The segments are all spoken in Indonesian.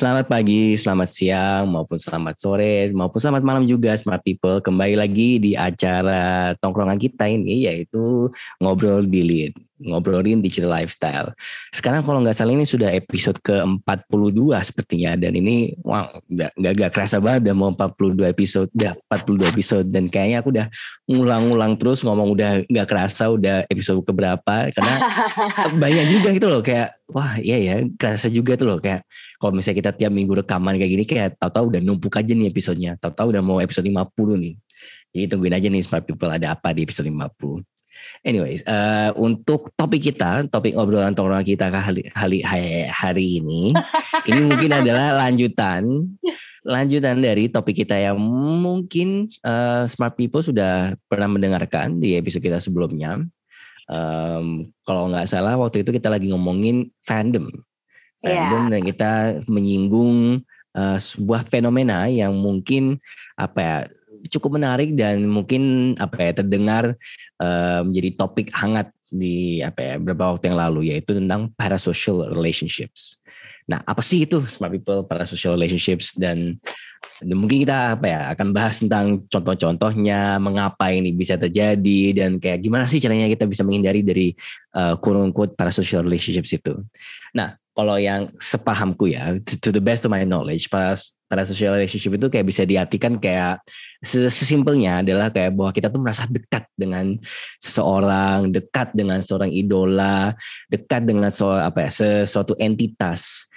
Selamat pagi, selamat siang, maupun selamat sore, maupun selamat malam juga smart people. Kembali lagi di acara tongkrongan kita ini yaitu ngobrol di ngobrolin digital lifestyle. Sekarang kalau nggak salah ini sudah episode ke-42 sepertinya dan ini wow nggak nggak kerasa banget udah mau 42 episode, udah 42 episode dan kayaknya aku udah ngulang-ngulang terus ngomong udah nggak kerasa udah episode keberapa karena banyak juga gitu loh kayak wah iya ya kerasa juga tuh loh kayak kalau misalnya kita tiap minggu rekaman kayak gini kayak tahu-tahu udah numpuk aja nih episodenya tahu-tahu udah mau episode 50 nih jadi tungguin aja nih smart people ada apa di episode 50 Anyways, uh, untuk topik kita, topik obrolan tongkrongan kita hari, hari, hari ini, ini mungkin adalah lanjutan, lanjutan dari topik kita yang mungkin uh, smart people sudah pernah mendengarkan di episode kita sebelumnya um, kalau nggak salah waktu itu kita lagi ngomongin fandom, fandom yeah. dan kita menyinggung uh, sebuah fenomena yang mungkin apa ya cukup menarik dan mungkin apa ya terdengar uh, menjadi topik hangat di apa ya beberapa waktu yang lalu yaitu tentang parasocial relationships. Nah, apa sih itu smart people parasocial relationships dan dan mungkin kita apa ya akan bahas tentang contoh-contohnya, mengapa ini bisa terjadi dan kayak gimana sih caranya kita bisa menghindari dari uh, quote unquote para social relationships itu. Nah, kalau yang sepahamku ya, to the best of my knowledge, para para social relationship itu kayak bisa diartikan kayak sesimpelnya adalah kayak bahwa kita tuh merasa dekat dengan seseorang, dekat dengan seorang idola, dekat dengan soal apa ya, sesuatu entitas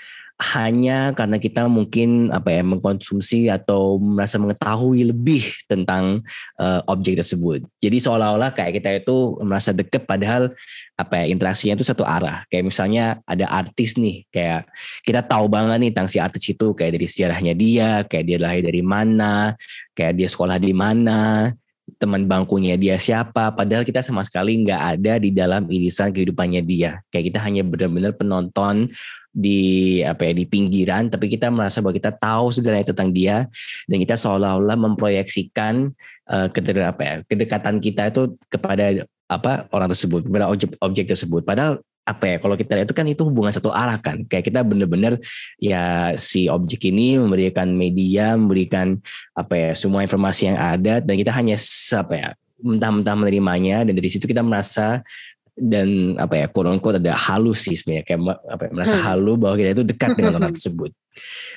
hanya karena kita mungkin apa ya mengkonsumsi atau merasa mengetahui lebih tentang uh, objek tersebut. Jadi seolah-olah kayak kita itu merasa dekat padahal apa ya interaksinya itu satu arah. Kayak misalnya ada artis nih, kayak kita tahu banget nih tentang si artis itu kayak dari sejarahnya dia, kayak dia lahir dari mana, kayak dia sekolah di mana, teman bangkunya dia siapa padahal kita sama sekali nggak ada di dalam irisan kehidupannya dia kayak kita hanya benar-benar penonton di apa ya di pinggiran tapi kita merasa bahwa kita tahu segalanya tentang dia dan kita seolah-olah memproyeksikan uh, apa ya kedekatan kita itu kepada apa orang tersebut kepada objek objek tersebut. Padahal apa ya kalau kita lihat itu kan itu hubungan satu arah kan. Kayak kita benar-benar ya si objek ini memberikan media memberikan apa ya semua informasi yang ada dan kita hanya apa ya mentah-mentah menerimanya dan dari situ kita merasa dan apa ya quote unquote ada halus sih sebenarnya kayak apa ya, merasa hmm. halu bahwa kita itu dekat dengan orang tersebut.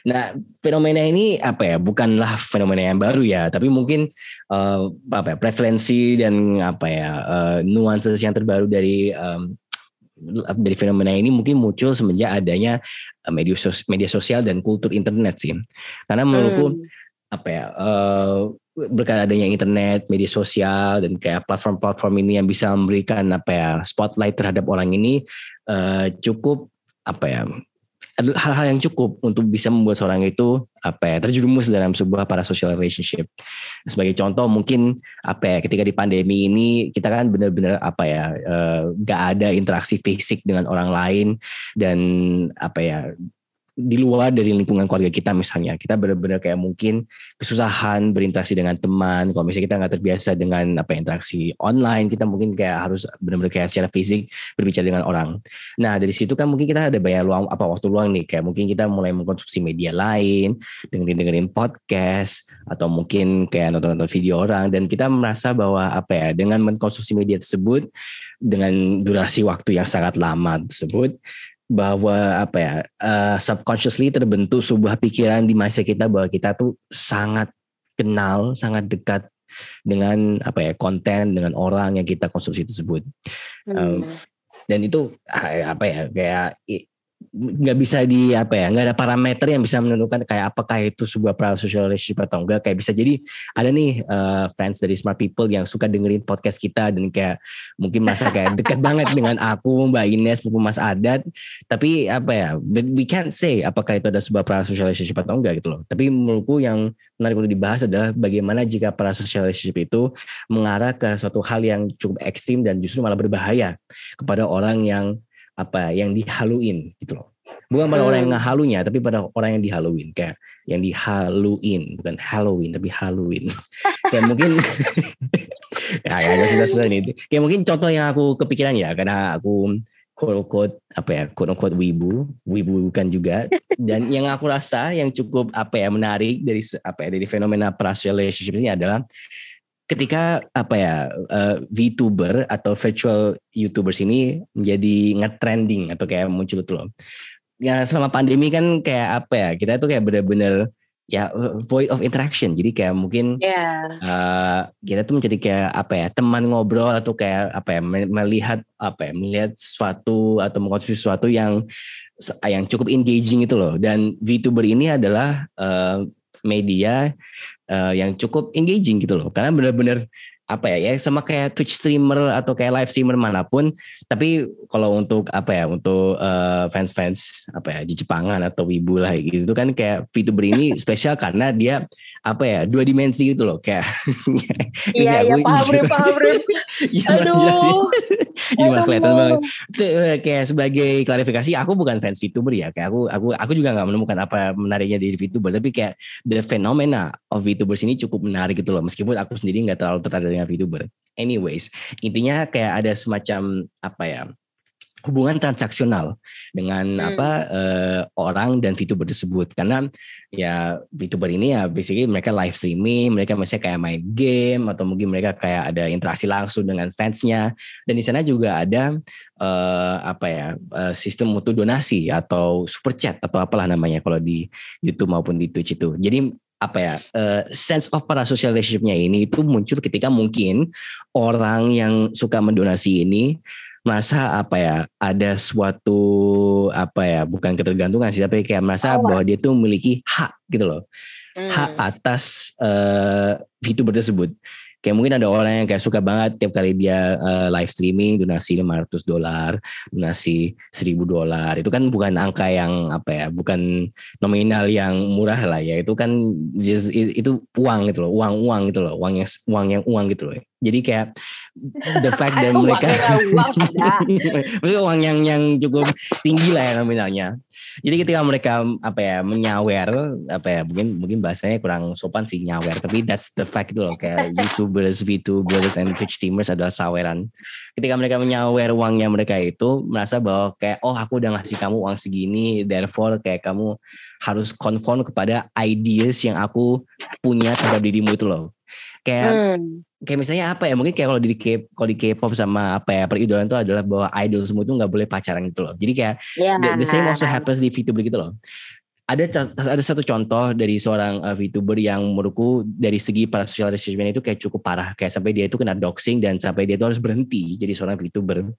Nah fenomena ini apa ya bukanlah fenomena yang baru ya tapi mungkin uh, apa ya preferensi dan apa ya uh, nuances yang terbaru dari um, dari fenomena ini mungkin muncul semenjak adanya media sos media sosial dan kultur internet sih karena menurutku hmm. apa ya uh, berkat adanya internet, media sosial dan kayak platform-platform ini yang bisa memberikan apa ya spotlight terhadap orang ini uh, cukup apa ya hal-hal yang cukup untuk bisa membuat seorang itu apa ya terjerumus dalam sebuah para social relationship. Sebagai contoh mungkin apa ya ketika di pandemi ini kita kan benar-benar apa ya uh, gak ada interaksi fisik dengan orang lain dan apa ya di luar dari lingkungan keluarga kita misalnya. Kita benar-benar kayak mungkin kesusahan berinteraksi dengan teman. Kalau misalnya kita nggak terbiasa dengan apa interaksi online kita mungkin kayak harus benar-benar kayak secara fisik berbicara dengan orang. Nah dari situ kan mungkin kita ada banyak luang apa waktu luang nih. Kayak mungkin kita mulai mengkonsumsi media lain dengerin dengerin podcast atau mungkin kayak nonton-nonton video orang. Dan kita merasa bahwa apa ya dengan mengkonsumsi media tersebut dengan durasi waktu yang sangat lama tersebut bahwa apa ya uh, subconsciously terbentuk sebuah pikiran di masa kita bahwa kita tuh sangat kenal, sangat dekat dengan apa ya konten dengan orang yang kita konsumsi tersebut. Hmm. Um, dan itu apa ya kayak nggak bisa di apa ya nggak ada parameter yang bisa menentukan kayak apakah itu sebuah social relationship atau enggak kayak bisa jadi ada nih uh, fans dari smart people yang suka dengerin podcast kita dan kayak mungkin masa kayak dekat banget dengan aku Mbak Ines maupun Mas Adat. Tapi apa ya we can't say apakah itu ada sebuah social relationship atau enggak gitu loh. Tapi menurutku yang menarik untuk dibahas adalah bagaimana jika para social relationship itu mengarah ke suatu hal yang cukup ekstrim dan justru malah berbahaya kepada orang yang apa yang dihaluin gitu loh. Bukan pada hmm. orang yang hmm. ngehalunya, tapi pada orang yang dihaluin. Kayak yang dihaluin, bukan Halloween, tapi haluin. kayak mungkin, ya, ya susah-susah nih. Kayak mungkin contoh yang aku kepikiran ya, karena aku quote quote apa ya quote unquote wibu wibu bukan juga dan yang aku rasa yang cukup apa ya menarik dari apa ya dari fenomena parasocial relationship ini adalah ketika apa ya uh, VTuber atau virtual YouTubers ini menjadi ngetrending atau kayak muncul tuh loh. Ya selama pandemi kan kayak apa ya kita tuh kayak bener-bener ya void of interaction jadi kayak mungkin yeah. Iya. uh, kita tuh menjadi kayak apa ya teman ngobrol atau kayak apa ya melihat apa ya melihat sesuatu atau mengkonsumsi sesuatu yang yang cukup engaging itu loh dan VTuber ini adalah uh, media uh, yang cukup engaging gitu loh. Karena benar-benar apa ya ya sama kayak Twitch streamer atau kayak live streamer mana pun tapi kalau untuk apa ya untuk uh, fans-fans apa ya di Jepangan atau wibu lah gitu itu kan kayak VTuber ini spesial karena dia apa ya dua dimensi gitu loh kayak iya iya paham paham ya, aduh. ini mas kelihatan banget. Itu eh, kayak sebagai klarifikasi aku bukan fans VTuber ya kayak aku aku aku juga nggak menemukan apa menariknya dari VTuber tapi kayak the phenomena of VTubers ini cukup menarik gitu loh meskipun aku sendiri nggak terlalu tertarik dengan VTuber. Anyways intinya kayak ada semacam apa ya hubungan transaksional dengan hmm. apa uh, orang dan VTuber tersebut karena ya VTuber ini ya basically mereka live streaming, mereka misalnya kayak main game atau mungkin mereka kayak ada interaksi langsung dengan fansnya dan di sana juga ada uh, apa ya uh, sistem mutu donasi atau super chat atau apalah namanya kalau di YouTube maupun di Twitch itu. Jadi apa ya uh, sense of parasocial relationshipnya ini itu muncul ketika mungkin orang yang suka mendonasi ini merasa apa ya ada suatu apa ya bukan ketergantungan sih tapi kayak merasa oh, bahwa dia tuh memiliki hak gitu loh hmm. hak atas uh, VTuber tersebut kayak mungkin ada orang yang kayak suka banget tiap kali dia uh, live streaming donasi 500 dolar, donasi 1000 dolar. Itu kan bukan angka yang apa ya, bukan nominal yang murah lah ya. Itu kan just, itu uang gitu loh, uang-uang gitu loh, uang yang uang yang uang gitu loh. Jadi kayak the fact that mereka maksudnya uang yang yang cukup tinggi lah ya nominalnya. Jadi ketika mereka apa ya menyawer apa ya mungkin mungkin bahasanya kurang sopan sih nyawer tapi that's the fact itu loh kayak YouTubers, VTubers and Twitch streamers adalah saweran. Ketika mereka menyawer uangnya mereka itu merasa bahwa kayak oh aku udah ngasih kamu uang segini therefore kayak kamu harus conform kepada ideas yang aku punya terhadap dirimu itu loh kayak hmm. Kayak misalnya apa ya mungkin kayak kalau di K kalau di K-pop sama apa ya peridolan itu adalah bahwa idol semua itu nggak boleh pacaran gitu loh jadi kayak yeah. the, the same also happens di VTuber gitu loh ada ada satu contoh dari seorang uh, VTuber yang menurutku dari segi para social relationship itu kayak cukup parah. Kayak sampai dia itu kena doxing dan sampai dia itu harus berhenti jadi seorang VTuber.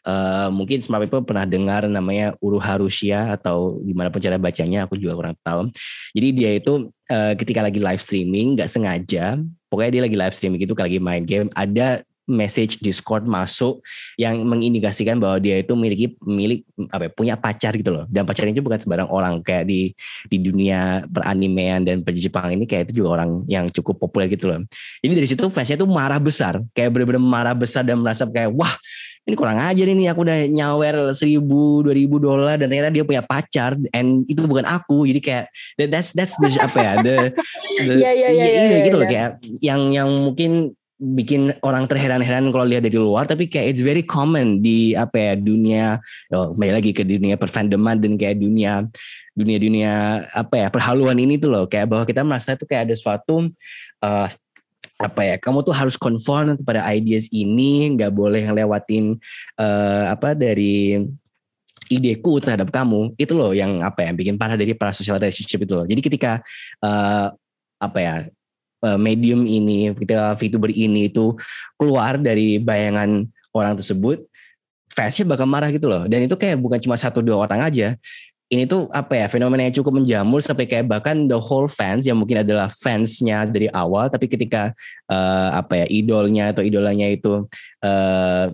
Uh, mungkin semua people pernah dengar namanya Uru Harusia atau gimana pun cara bacanya aku juga kurang tahu. Jadi dia itu uh, ketika lagi live streaming nggak sengaja pokoknya dia lagi live streaming itu lagi main game ada message Discord masuk yang mengindikasikan bahwa dia itu memiliki milik apa ya, punya pacar gitu loh. Dan pacarnya itu bukan sembarang orang kayak di di dunia peranimean dan Jepang ini kayak itu juga orang yang cukup populer gitu loh. Jadi dari situ fansnya tuh marah besar, kayak benar-benar marah besar dan merasa kayak wah ini kurang aja nih aku udah nyawer seribu dua ribu dolar dan ternyata dia punya pacar and itu bukan aku jadi kayak that's that's the apa ya the, the yeah, yeah, yeah, yeah, yeah, gitu yeah. loh kayak yang yang mungkin bikin orang terheran-heran kalau lihat dari luar tapi kayak it's very common di apa ya dunia oh, kembali lagi ke dunia perfandoman dan kayak dunia dunia-dunia apa ya perhaluan ini tuh loh. Kayak bahwa kita merasa itu kayak ada suatu uh, apa ya kamu tuh harus conform kepada ideas ini nggak boleh ngelewatin uh, apa dari ideku terhadap kamu. Itu loh yang apa ya bikin parah dari para social relationship itu loh. Jadi ketika uh, apa ya medium ini, ketika VTuber ini itu keluar dari bayangan orang tersebut, fansnya bakal marah gitu loh. Dan itu kayak bukan cuma satu dua orang aja. Ini tuh apa ya fenomena yang cukup menjamur sampai kayak bahkan the whole fans yang mungkin adalah fansnya dari awal, tapi ketika uh, apa ya idolnya atau idolanya itu uh,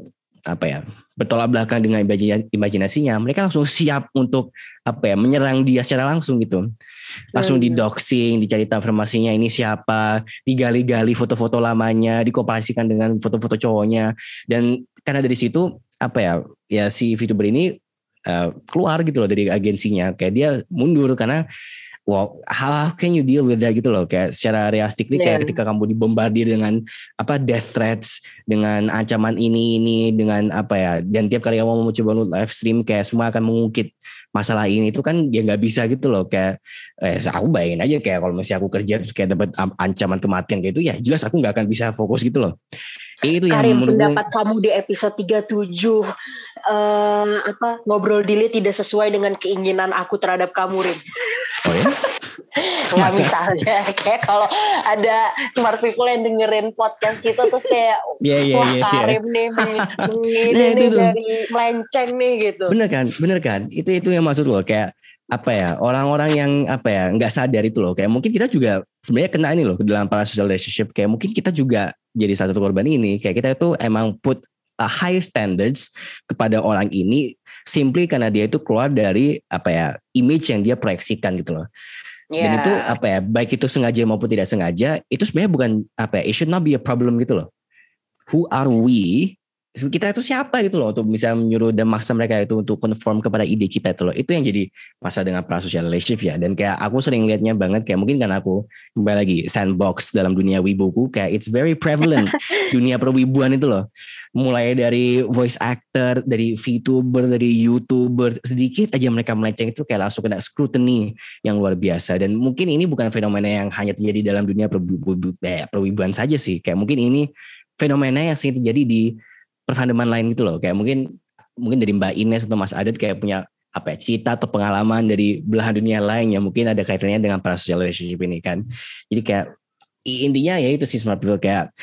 apa ya bertolak belakang dengan imajinasinya, mereka langsung siap untuk apa ya menyerang dia secara langsung gitu. Langsung di doxing, dicari tahu informasinya ini siapa, digali-gali foto-foto lamanya, dikomparasikan dengan foto-foto cowoknya. Dan karena dari situ apa ya ya si VTuber ini uh, keluar gitu loh dari agensinya. Kayak dia mundur karena wow, how can you deal with that gitu loh kayak secara realistik nih kayak Yeah. ketika kamu dibombardir dengan apa death threats dengan ancaman ini ini dengan apa ya dan tiap kali kamu mau coba live stream kayak semua akan mengungkit masalah ini itu kan ya nggak bisa gitu loh kayak eh aku bayangin aja kayak kalau misalnya aku kerja terus kayak dapat am- ancaman kematian kayak itu ya jelas aku nggak akan bisa fokus gitu loh itu yang Karim pendapat kamu di episode 37 eh apa ngobrol dili tidak sesuai dengan keinginan aku terhadap kamu Rin. Oh ya Nggak misalnya kayak kalau ada smart people yang dengerin podcast kita terus kayak Iya iya wah iya. iya. Karim nih meng- mengini Nah, itu nih tuh. dari melenceng nih gitu. Bener kan, bener kan. Itu itu yang maksud lo kayak apa ya orang-orang yang apa ya nggak sadar itu loh kayak mungkin kita juga sebenarnya kena ini loh dalam para social relationship kayak mungkin kita juga jadi salah satu korban ini kayak kita itu emang put a high standards kepada orang ini simply karena dia itu keluar dari apa ya image yang dia proyeksikan gitu loh dan Ya. itu apa ya baik itu sengaja maupun tidak sengaja itu sebenarnya bukan apa ya it should not be a problem gitu loh who are we kita itu siapa gitu loh untuk bisa menyuruh dan maksa mereka itu untuk conform kepada ide kita itu loh. Itu yang jadi masalah dengan parasocial relationship ya. Dan kayak aku sering lihatnya banget kayak mungkin karena aku kembali lagi sandbox dalam dunia wibuku kayak it's very prevalent dunia perwibuan itu loh. Mulai dari voice actor dari VTuber dari YouTuber sedikit aja mereka melenceng itu kayak langsung kena scrutiny yang luar biasa. Dan mungkin ini bukan fenomena yang hanya terjadi dalam dunia eh, perwibuan saja sih. Kayak mungkin ini fenomena yang sering terjadi di perfandoman lain gitu loh. Kayak mungkin mungkin dari Mbak Ines atau Mas Adet kayak punya apa ya cerita atau pengalaman dari belahan dunia lain yang mungkin ada kaitannya dengan parasocial relationship ini kan. Jadi kayak intinya ya itu sih smart people. Kayak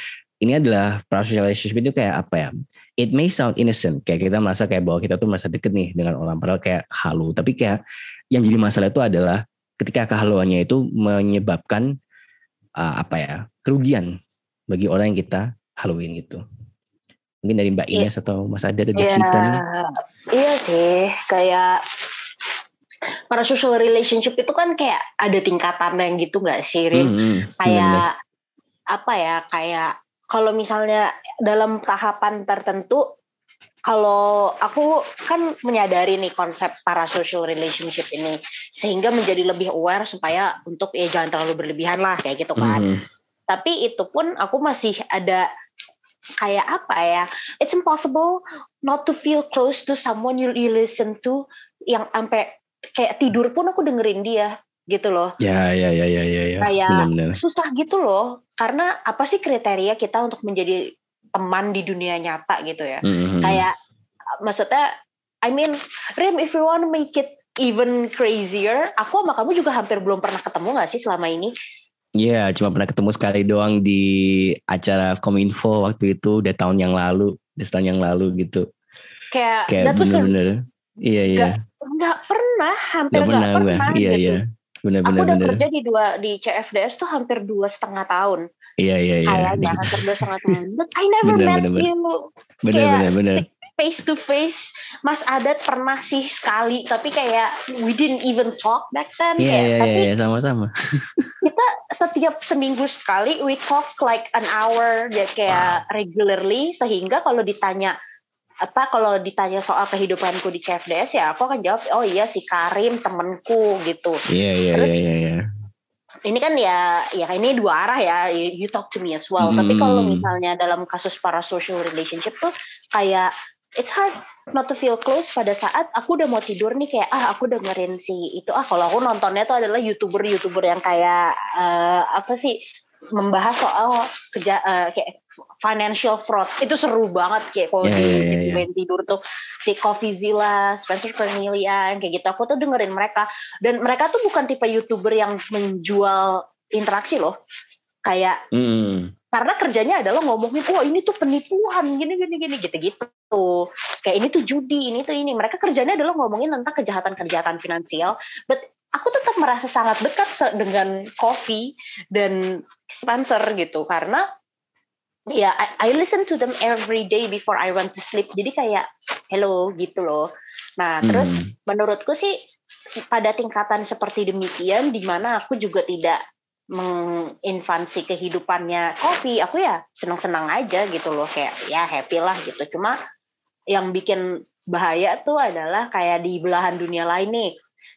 ini adalah parasocial relationship itu kayak apa ya it may sound innocent. Kayak kita merasa kayak bahwa kita tuh merasa deket nih dengan orang padahal kayak halu. Tapi kayak yang jadi masalah itu adalah ketika kehaluannya itu menyebabkan uh, apa ya kerugian bagi orang yang kita haluin gitu mungkin dari Mbak Iya. Ines atau Mas Ada ada Iya, cerita nih iya sih kayak para social relationship itu kan kayak ada tingkatan yang gitu nggak sih Rin? Hmm, hmm, kayak apa ya kayak kalau misalnya dalam tahapan tertentu kalau aku kan menyadari nih konsep para social relationship ini sehingga menjadi lebih aware supaya untuk ya jangan terlalu berlebihan lah kayak gitu kan. Mhm. Tapi itu pun aku masih ada kayak apa ya? It's impossible not to feel close to someone you, you listen to yang sampai kayak tidur pun aku dengerin dia gitu loh. ya ya ya ya ya ya Kayak benar-benar susah gitu loh karena apa sih kriteria kita untuk menjadi teman di dunia nyata gitu ya Mhm. kayak maksudnya I mean Rim if you want to make it even crazier aku sama kamu juga hampir belum pernah ketemu gak sih selama ini Iya, cuma pernah ketemu sekali doang di acara Kominfo waktu itu udah tahun yang lalu, udah setahun yang lalu gitu. kayak, Kayak bener-bener. Iya iya. nggak pernah hampir Gak pernah pernah, gue. Iya gitu iya. aku Bener-bener udah bener. kerja di dua di CFDS tuh hampir dua setengah tahun Iya iya iya. kayaknya hampir dua setengah tahun but I never Bener, met bener. you Bener kayak bener bener. Face to face Mas Adat pernah sih sekali tapi kayak we didn't even talk back then Iya kayak iya tapi iya sama-sama. kita setiap seminggu sekali we talk like an hour ya kayak regularly sehingga kalau ditanya apa kalau ditanya soal kehidupanku di CFDS ya aku akan jawab oh iya si Karim temenku gitu Iya iya iya iya. iya. ini kan ya ya ini dua arah ya you talk to me as well tapi kalau Hmm. misalnya dalam kasus para social relationship tuh kayak it's hard not to feel close pada saat aku udah mau tidur nih kayak ah aku dengerin si itu. Ah kalau aku nontonnya tuh adalah youtuber youtuber yang kayak eh, apa sih membahas soal keja eh, kayak financial frauds itu seru banget kayak kalau di iya, di iya. main tidur tuh si Coffeezilla, Spencer Cornelian kayak gitu. Aku tuh dengerin mereka. Dan mereka tuh bukan tipe youtuber yang menjual interaksi loh. Kayak Hmm. Karena kerjanya adalah ngomongin wah ini tuh penipuan gini gini gini gitu gitu kayak ini tuh judi ini tuh ini. Mereka kerjanya adalah ngomongin tentang kejahatan kejahatan finansial. But aku tetap merasa sangat dekat dengan Coffee dan Spencer gitu. Karena ya I, I listen to them every day before I went to sleep. Jadi kayak hello gitu loh. Nah terus Hmm. menurutku sih pada tingkatan seperti demikian di mana aku juga tidak menginvasi kehidupannya kopi aku ya senang-senang aja gitu loh kayak ya happy lah gitu. Cuma yang bikin bahaya tuh adalah kayak di belahan dunia lain nih.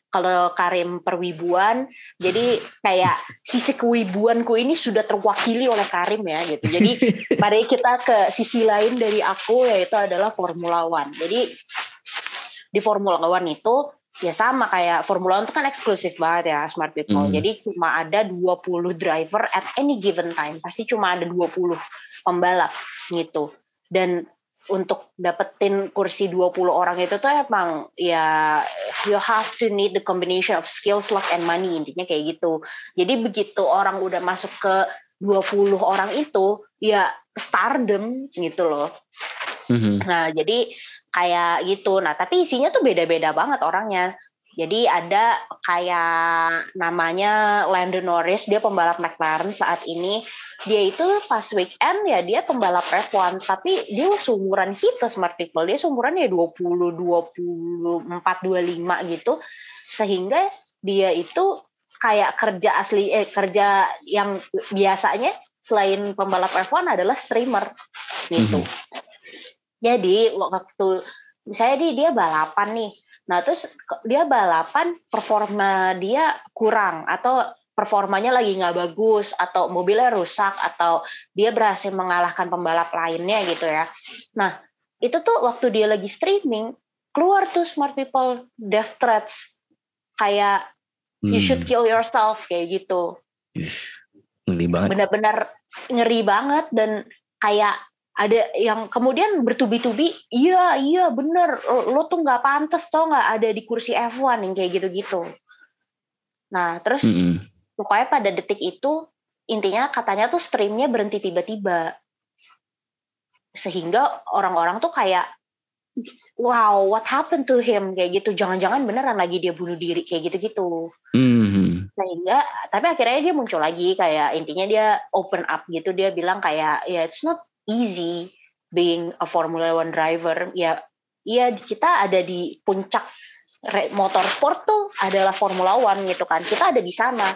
Kalau Karim perwibuan jadi kayak sisi kewibuanku ini sudah terwakili oleh Karim ya gitu. Jadi mari kita ke sisi lain dari aku yaitu adalah Formula One. Jadi di Formula One itu ya sama kayak Formula One itu kan eksklusif banget ya smart people. Mm. Jadi cuma ada 20 driver at any given time. Pasti cuma ada 20 pembalap gitu. Dan untuk dapetin kursi 20 orang itu tuh emang ya you have to need the combination of skills, luck and money intinya kayak gitu. Jadi begitu orang udah masuk ke 20 orang itu ya stardom gitu loh. Mm -hmm. Nah, jadi kayak gitu. Nah, tapi isinya tuh beda-beda banget orangnya. Jadi ada kayak namanya Landon Norris, dia pembalap McLaren saat ini. Dia itu pas weekend ya dia pembalap F1, tapi dia seumuran kita smart people. Dia seumuran ya 20, 24, 25 gitu. Sehingga dia itu kayak kerja asli eh kerja yang biasanya selain pembalap F1 adalah streamer gitu. Mm -hmm. Jadi waktu misalnya dia, dia balapan nih, nah terus dia balapan performa dia kurang atau performanya lagi nggak bagus atau mobilnya rusak atau dia berhasil mengalahkan pembalap lainnya gitu ya. Nah itu tuh waktu dia lagi streaming keluar tuh smart people death threats kayak hmm. you should kill yourself kayak gitu. Ngeri banget. Benar-benar ngeri banget dan kayak ada yang kemudian bertubi-tubi iya iya bener lo tuh nggak pantas tau nggak ada di kursi F1 yang kayak gitu-gitu. Nah terus mm -hmm. pokoknya pada detik itu intinya katanya tuh streamnya berhenti tiba-tiba. Sehingga orang-orang tuh kayak wow what happened to him? kayak gitu. Jangan-jangan beneran lagi dia bunuh diri kayak gitu-gitu. Mm-hmm. sehingga tapi akhirnya dia muncul lagi kayak intinya dia open up gitu. Dia bilang kayak ya yeah, it's not easy being a Formula One driver. Ya iya kita ada di puncak motorsport tuh adalah Formula One gitu kan. Kita ada di sana.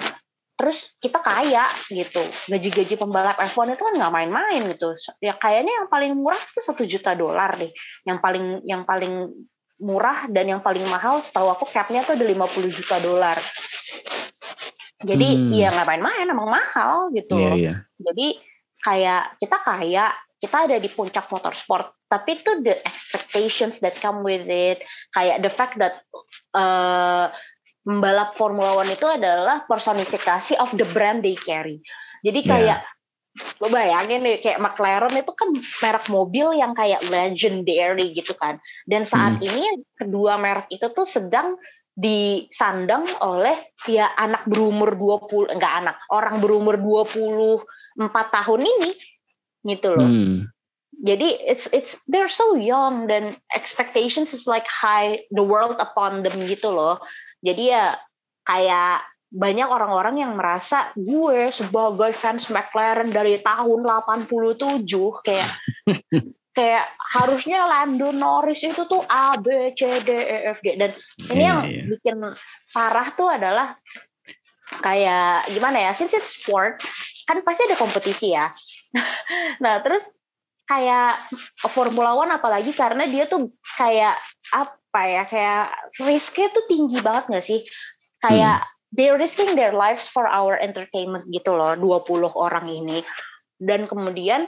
Terus kita kaya gitu. Gaji-gaji pembalap F1 itu kan nggak main-main gitu. Ya kayaknya yang paling murah itu satu juta dolar deh. Yang paling yang paling murah dan yang paling mahal setahu aku capnya tuh ada 50 juta dolar. Jadi hmm. ya nggak main-main emang mahal gitu yeah, yeah. jadi kayak kita kaya, kita ada di puncak motorsport, tapi itu the expectations that come with it, kayak the fact that uh, membalap Formula One itu adalah personifikasi of the brand they carry. Jadi kayak yeah. lo bayangin nih kayak McLaren itu kan merek mobil yang kayak legendary gitu kan. Dan saat hmm. ini kedua merek itu tuh sedang disandang oleh ya anak berumur 20 enggak anak, orang berumur 20 empat tahun ini gitu loh. Hmm. Jadi it's it's they're so young dan expectations is like high the world upon them gitu loh. Jadi ya kayak banyak orang-orang yang merasa gue sebagai fans McLaren dari tahun 87 kayak kayak harusnya Lando Norris itu tuh A B C D E F G dan ini yeah, yang yeah. bikin parah tuh adalah kayak gimana ya since it's sport kan pasti ada kompetisi ya. nah terus kayak Formula One apalagi karena dia tuh kayak apa ya kayak risknya tuh tinggi banget gak sih? Kayak hmm. they're risking their lives for our entertainment gitu loh 20 orang ini. Dan kemudian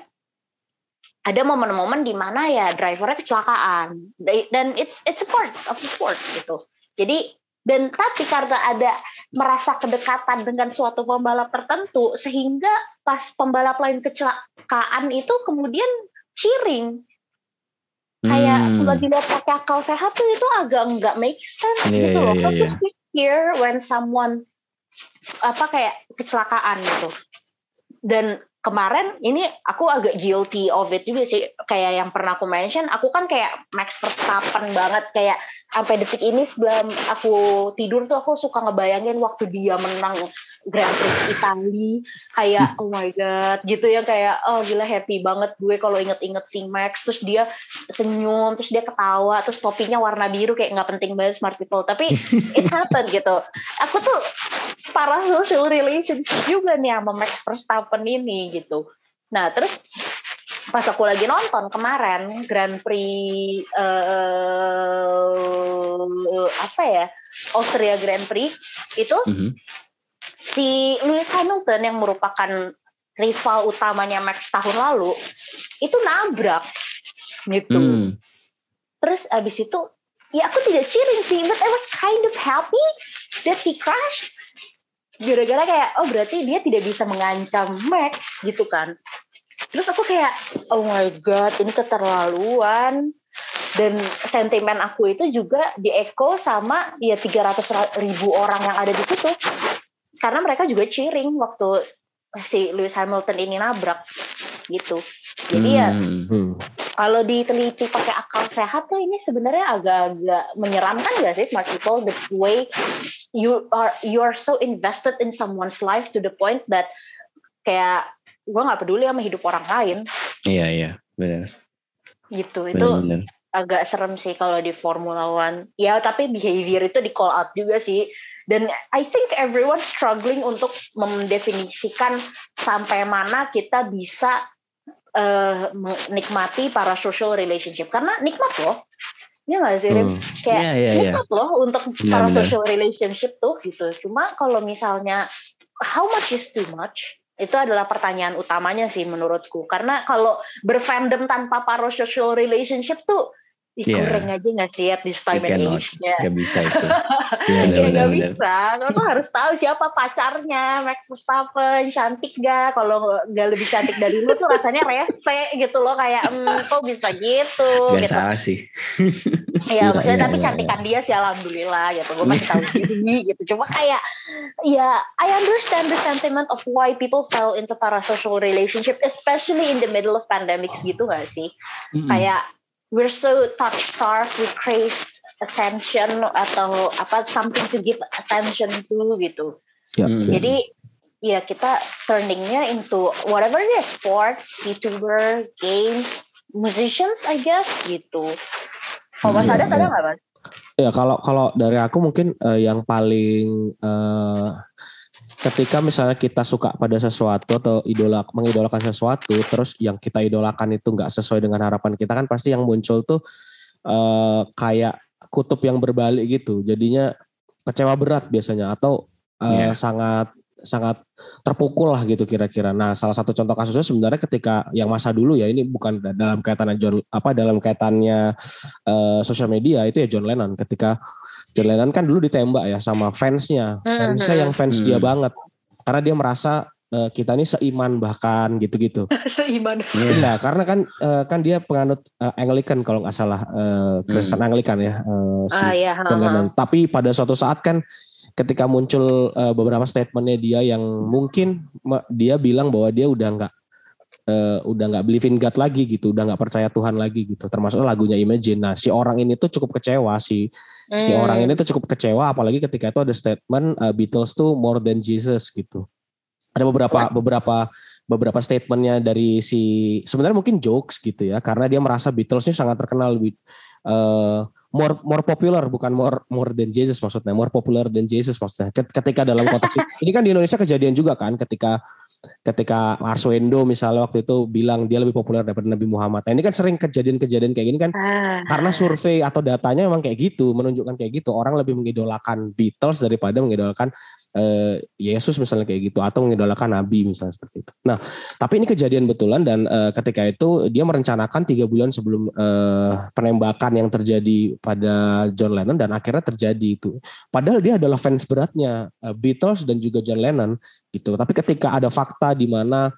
ada momen-momen di mana ya drivernya kecelakaan dan it's it's a part of the sport gitu. Jadi dan tapi karena ada merasa kedekatan dengan suatu pembalap tertentu sehingga pas pembalap lain kecelakaan itu kemudian cheering kayak hmm. kalau dilihat pakai akal sehat tuh itu agak nggak make sense yeah, gitu loh yeah, yeah. How hear when someone apa kayak kecelakaan gitu dan kemarin ini aku agak guilty of it juga sih. Kayak yang pernah aku mention aku kan kayak Max Verstappen banget. Kayak sampai detik ini sebelum aku tidur tuh aku suka ngebayangin waktu dia menang Grand Prix Italia. Kayak hmm. oh my god gitu ya. Kayak oh gila happy banget gue kalau inget-inget si Max. Terus dia senyum terus dia ketawa terus topinya warna biru. Kayak nggak penting banget smart people. Tapi it happened gitu. Aku tuh parah social relationship juga nih sama Max Verstappen ini gitu nah terus pas aku lagi nonton kemarin Grand Prix uh, apa ya Austria Grand Prix itu mm -hmm. si Lewis Hamilton yang merupakan rival utamanya Max tahun lalu itu nabrak gitu. Mm. Terus abis itu ya aku tidak cheering sih, but I was kind of happy that he crashed. Gara-gara kayak oh berarti dia tidak bisa mengancam Max gitu kan. Terus aku kayak oh my god ini keterlaluan dan sentimen aku itu juga dieko sama ya 300 ribu orang yang ada di situ karena mereka juga cheering waktu si Lewis Hamilton ini nabrak gitu jadi ya, hmm. ya kalau diteliti pakai akal sehat tuh ini sebenarnya agak-agak menyeramkan gak sih smart people the way you are you are so invested in someone's life to the point that kayak gue nggak peduli sama hidup orang lain iya iya benar gitu bener, itu bener agak serem sih kalau di Formula One. Ya tapi behavior itu di call out juga sih. Dan I think everyone struggling untuk mendefinisikan sampai mana kita bisa uh, menikmati para social relationship. Karena nikmat loh. Ya gak sih, Hmm. Kayak yeah, yeah, yeah. loh untuk yeah, para yeah. social relationship tuh gitu. Cuma kalau misalnya how much is too much? Itu adalah pertanyaan utamanya sih menurutku. Karena kalau berfandom tanpa para social relationship tuh Ih, yeah. kurang aja gak sih at this time and age ya. Gak bisa itu. ya, ya gak bisa. Kamu harus tahu siapa pacarnya. Max Verstappen, cantik gak? Kalau gak lebih cantik dari lu tuh rasanya rese gitu loh. Kayak, hmm, kok bisa gitu. Gak gitu. salah sih. Iya, maksudnya ya, tapi ya, cantikan dia sih alhamdulillah gitu. Gue masih tahu diri gitu. Cuma kayak, ya I understand the sentiment of why people fell into parasocial relationship, especially in the middle of pandemics gitu gak sih? Mm -hmm. Kayak, we're so touch starved we crave attention atau apa something to give attention to gitu. Ya, hmm. jadi ya kita turningnya into whatever is sports youtuber games musicians I guess gitu. Kalau mas ada ada nggak mas? Ya kalau kalau dari aku mungkin uh, yang paling uh, ketika misalnya kita suka pada sesuatu atau idola mengidolakan sesuatu terus yang kita idolakan itu nggak sesuai dengan harapan kita kan pasti yang muncul tuh uh, kayak kutub yang berbalik gitu jadinya kecewa berat biasanya atau uh, yeah. sangat sangat terpukul lah gitu kira-kira. Nah, salah satu contoh kasusnya sebenarnya ketika yang masa dulu ya ini bukan dalam kaitannya John apa dalam kaitannya uh, sosial media itu ya John Lennon ketika John Lennon kan dulu ditembak ya sama fansnya, fansnya yang fans dia hmm. banget, karena dia merasa uh, kita ini seiman bahkan gitu-gitu. seiman. Iya, karena kan uh, kan dia penganut uh, Anglican kalau nggak salah uh, Kristen hmm. Anglican ya uh, si ah, iya, John Lennon. Tapi pada suatu saat kan ketika muncul uh, beberapa statementnya dia yang mungkin dia bilang bahwa dia udah nggak uh, udah nggak believe in God lagi gitu, udah nggak percaya Tuhan lagi gitu. Termasuk lagunya Imagine. Nah, si orang ini tuh cukup kecewa si hmm. si orang ini tuh cukup kecewa apalagi ketika itu ada statement uh, Beatles tuh more than Jesus gitu. Ada beberapa beberapa beberapa statementnya dari si sebenarnya mungkin jokes gitu ya karena dia merasa Beatles ini sangat terkenal uh, more more popular bukan more more than Jesus maksudnya more popular than Jesus maksudnya ketika dalam konteks ini kan di Indonesia kejadian juga kan ketika ketika Arswendo misalnya waktu itu bilang dia lebih populer daripada Nabi Muhammad. Nah, ini kan sering kejadian-kejadian kayak gini kan ah. karena survei atau datanya memang kayak gitu, menunjukkan kayak gitu. Orang lebih mengidolakan Beatles daripada mengidolakan uh, Yesus misalnya kayak gitu atau mengidolakan Nabi misalnya seperti itu. Nah, tapi ini kejadian betulan dan uh, ketika itu dia merencanakan tiga bulan sebelum uh, penembakan yang terjadi pada John Lennon dan akhirnya terjadi itu. Padahal dia adalah fans beratnya Beatles dan juga John Lennon gitu. Tapi ketika ada fakta di mana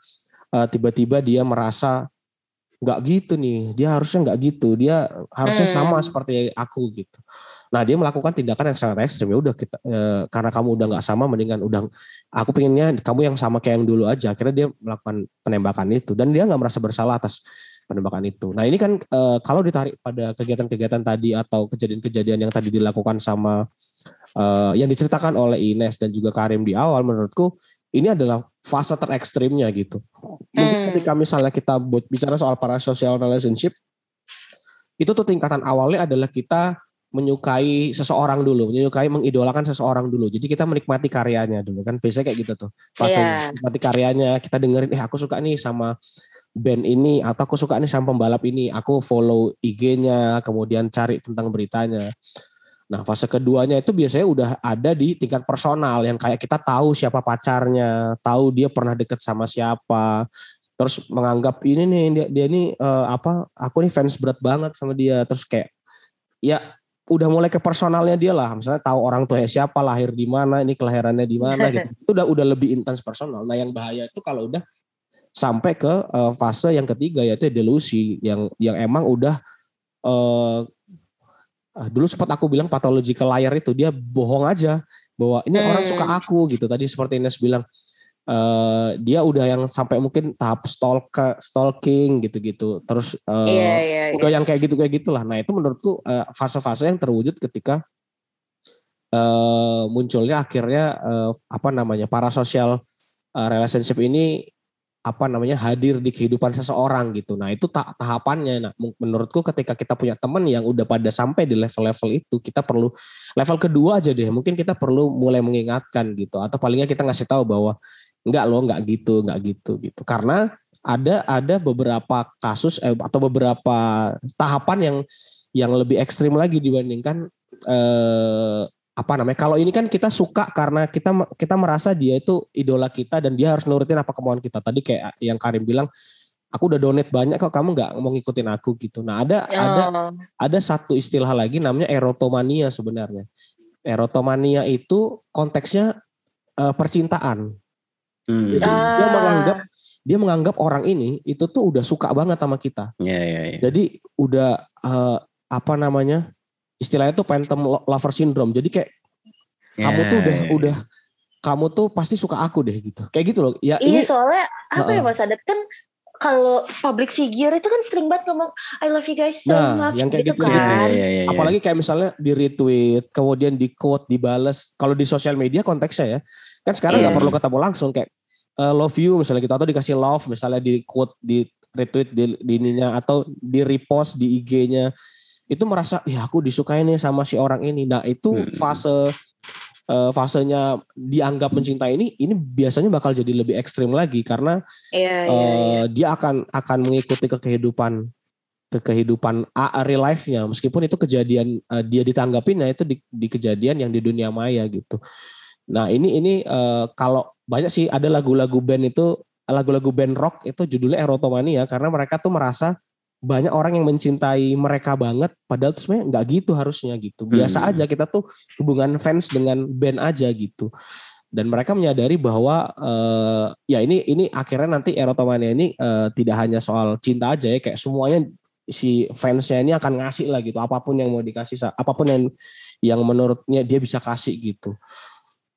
uh, tiba-tiba dia merasa nggak gitu nih, dia harusnya nggak gitu, dia harusnya hmm. sama seperti aku gitu. Nah dia melakukan tindakan yang sangat ekstrim ya udah kita eh, karena kamu udah nggak sama mendingan udah aku pengennya kamu yang sama kayak yang dulu aja. Akhirnya dia melakukan penembakan itu dan dia nggak merasa bersalah atas penembakan itu. Nah ini kan eh, kalau ditarik pada kegiatan-kegiatan tadi atau kejadian-kejadian yang tadi dilakukan sama eh, yang diceritakan oleh Ines dan juga Karim di awal menurutku ini adalah fase terekstrimnya gitu. Mungkin hmm. ketika misalnya kita buat bicara soal para social relationship, itu tuh tingkatan awalnya adalah kita menyukai seseorang dulu, menyukai mengidolakan seseorang dulu. Jadi kita menikmati karyanya dulu kan. Biasanya kayak gitu tuh. Fase yeah. menikmati karyanya, kita dengerin eh aku suka nih sama band ini atau aku suka nih sama pembalap ini, aku follow IG-nya, kemudian cari tentang beritanya. Nah fase keduanya itu biasanya udah ada di tingkat personal yang kayak kita tahu siapa pacarnya, tahu dia pernah deket sama siapa, terus menganggap ini nih dia, dia ini uh, apa aku nih fans berat banget sama dia, terus kayak ya udah mulai ke personalnya dia lah, misalnya tahu orang tuanya siapa, lahir di mana, ini kelahirannya di mana gitu. Itu udah udah lebih intens personal. Nah yang bahaya itu kalau udah sampai ke uh, fase yang ketiga yaitu delusi yang yang emang udah uh, uh, dulu sempat aku bilang pathological liar itu dia bohong aja bahwa ini hmm. orang suka aku gitu tadi seperti Ines bilang uh, dia udah yang sampai mungkin tahap stalker stalking gitu-gitu terus uh, yeah, yeah, udah yeah. yang kayak gitu kayak gitulah nah itu menurutku uh, fase-fase yang terwujud ketika uh, munculnya akhirnya uh, apa namanya para sosial uh, relationship ini apa namanya hadir di kehidupan seseorang gitu. Nah itu tak tahapannya. Nah menurutku ketika kita punya teman yang udah pada sampai di level-level itu, kita perlu level kedua aja deh. Mungkin kita perlu mulai mengingatkan gitu, atau palingnya kita ngasih tahu bahwa enggak loh, enggak gitu, enggak gitu gitu. Karena ada ada beberapa kasus eh, atau beberapa tahapan yang yang lebih ekstrim lagi dibandingkan eh, apa namanya kalau ini kan kita suka karena kita kita merasa dia itu idola kita dan dia harus nurutin apa kemauan kita tadi kayak yang Karim bilang aku udah donate banyak kok kamu nggak mau ngikutin aku gitu nah ada oh. ada ada satu istilah lagi namanya erotomania sebenarnya erotomania itu konteksnya uh, percintaan hmm. Jadi, ah. dia menganggap dia menganggap orang ini itu tuh udah suka banget sama kita. Yeah, yeah, yeah. Jadi udah uh, apa namanya istilahnya tuh phantom lover syndrome. Jadi kayak yeah. kamu tuh udah udah kamu tuh pasti suka aku deh gitu. Kayak gitu loh. Ya ini, ini soalnya apa uh -uh. ya Mas Adat kan kalau public figure itu kan sering banget ngomong I love you guys so nah, much yang kayak gitu, gitu kan. Ya, ya, ya, Apalagi kayak misalnya di retweet, kemudian di quote, dibales. Kalau di sosial media konteksnya ya. Kan sekarang nggak yeah. perlu ketemu langsung kayak uh, love you misalnya gitu atau dikasih love misalnya di quote di retweet di, di ininya atau di repost di IG-nya itu merasa ya aku disukai nih sama si orang ini. Nah itu hmm. fase uh, fasenya dianggap mencintai ini ini biasanya bakal jadi lebih ekstrim lagi karena yeah, uh, yeah, dia akan akan mengikuti ke kehidupan ke kehidupan uh, real life-nya meskipun itu kejadian uh, dia ditanggapin ya itu di, di kejadian yang di dunia maya gitu. Nah ini ini uh, kalau banyak sih ada lagu-lagu band itu lagu-lagu band rock itu judulnya erotomania karena mereka tuh merasa banyak orang yang mencintai mereka banget padahal tuh sebenarnya nggak gitu harusnya gitu. Biasa hmm. aja kita tuh hubungan fans dengan band aja gitu. Dan mereka menyadari bahwa uh, ya ini ini akhirnya nanti erotomania ini uh, tidak hanya soal cinta aja ya kayak semuanya si fansnya ini akan ngasih lah gitu apa pun yang mau dikasih apa pun yang yang menurutnya dia bisa kasih gitu.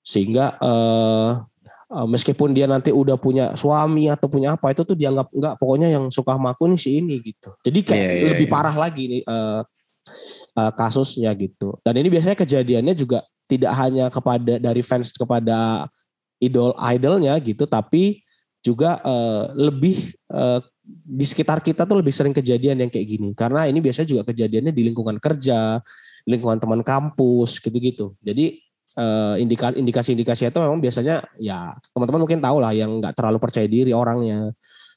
Sehingga uh, meskipun dia nanti udah punya suami atau punya apa itu tuh dianggap enggak pokoknya yang suka sama aku nih si ini gitu. Jadi kayak yeah, yeah, lebih yeah. parah lagi nih uh, uh, kasusnya gitu. Dan ini biasanya kejadiannya juga tidak hanya kepada dari fans kepada idol idolnya gitu tapi juga uh, lebih uh, di sekitar kita tuh lebih sering kejadian yang kayak gini. Karena ini biasanya juga kejadiannya di lingkungan kerja lingkungan teman kampus gitu-gitu. Jadi indikasi-indikasi itu memang biasanya ya teman-teman mungkin tahu lah yang nggak terlalu percaya diri orangnya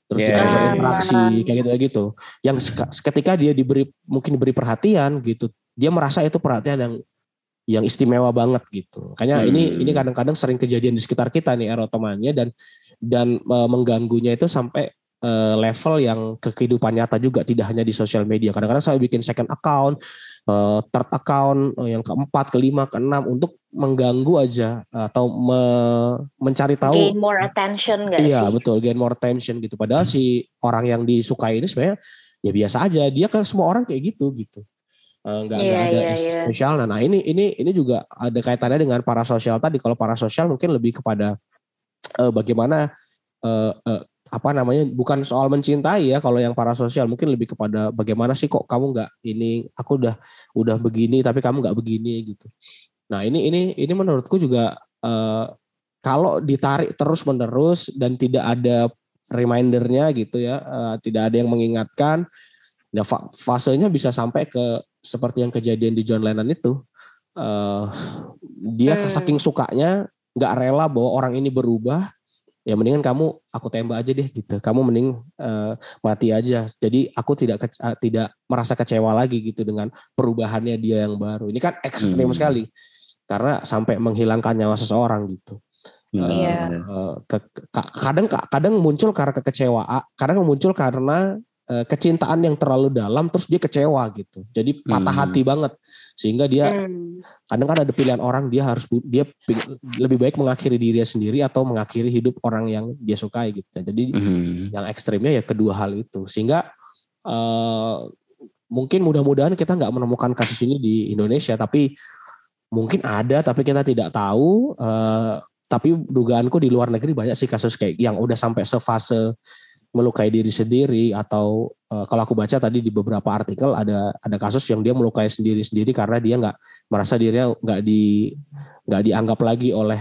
terus yeah. dia berinteraksi yeah. kayak gitu gitu yang ketika dia diberi mungkin diberi perhatian gitu dia merasa itu perhatian yang yang istimewa banget gitu. Kayaknya hmm. ini ini kadang-kadang sering kejadian di sekitar kita nih erotomania dan dan e, mengganggunya itu sampai e, level yang ke kehidupan nyata juga tidak hanya di sosial media. Kadang-kadang saya bikin second account, uh, third account uh, yang keempat, kelima, keenam untuk mengganggu aja atau me mencari tahu gain more attention gak iya, sih? betul, gain more attention gitu. Padahal si orang yang disukai ini sebenarnya ya biasa aja. Dia ke semua orang kayak gitu gitu. Uh, nggak yeah, ada yeah, yeah. spesial. Nah, nah ini ini ini juga ada kaitannya dengan para sosial tadi. Kalau para sosial mungkin lebih kepada uh, bagaimana uh, uh, apa namanya bukan soal mencintai ya kalau yang para sosial mungkin lebih kepada bagaimana sih kok kamu nggak ini aku udah udah begini tapi kamu nggak begini gitu nah ini ini ini menurutku juga uh, kalau ditarik terus menerus dan tidak ada remindernya gitu ya uh, tidak ada yang mengingatkan nah fasenya bisa sampai ke seperti yang kejadian di John Lennon itu uh, dia hmm. saking sukanya nggak rela bahwa orang ini berubah ya mendingan kamu aku tembak aja deh gitu. Kamu mending uh, mati aja. Jadi aku tidak kece tidak merasa kecewa lagi gitu dengan perubahannya dia yang baru. Ini kan ekstrim hmm. sekali. Karena sampai menghilangkan nyawa seseorang gitu. Iya. Uh, ke, kadang kadang muncul karena kekecewaan, kadang muncul karena kecintaan yang terlalu dalam, terus dia kecewa gitu. Jadi patah hmm. hati banget, sehingga dia hmm. kadang kan ada pilihan orang dia harus dia lebih baik mengakhiri dirinya sendiri atau mengakhiri hidup orang yang dia sukai gitu. Jadi hmm. yang ekstrimnya ya kedua hal itu, sehingga uh, mungkin mudah-mudahan kita nggak menemukan kasus ini di Indonesia, tapi mungkin ada, tapi kita tidak tahu. Uh, tapi dugaanku di luar negeri banyak sih kasus kayak yang udah sampai sefase melukai diri sendiri atau uh, kalau aku baca tadi di beberapa artikel ada ada kasus yang dia melukai sendiri sendiri karena dia nggak merasa dirinya nggak di nggak dianggap lagi oleh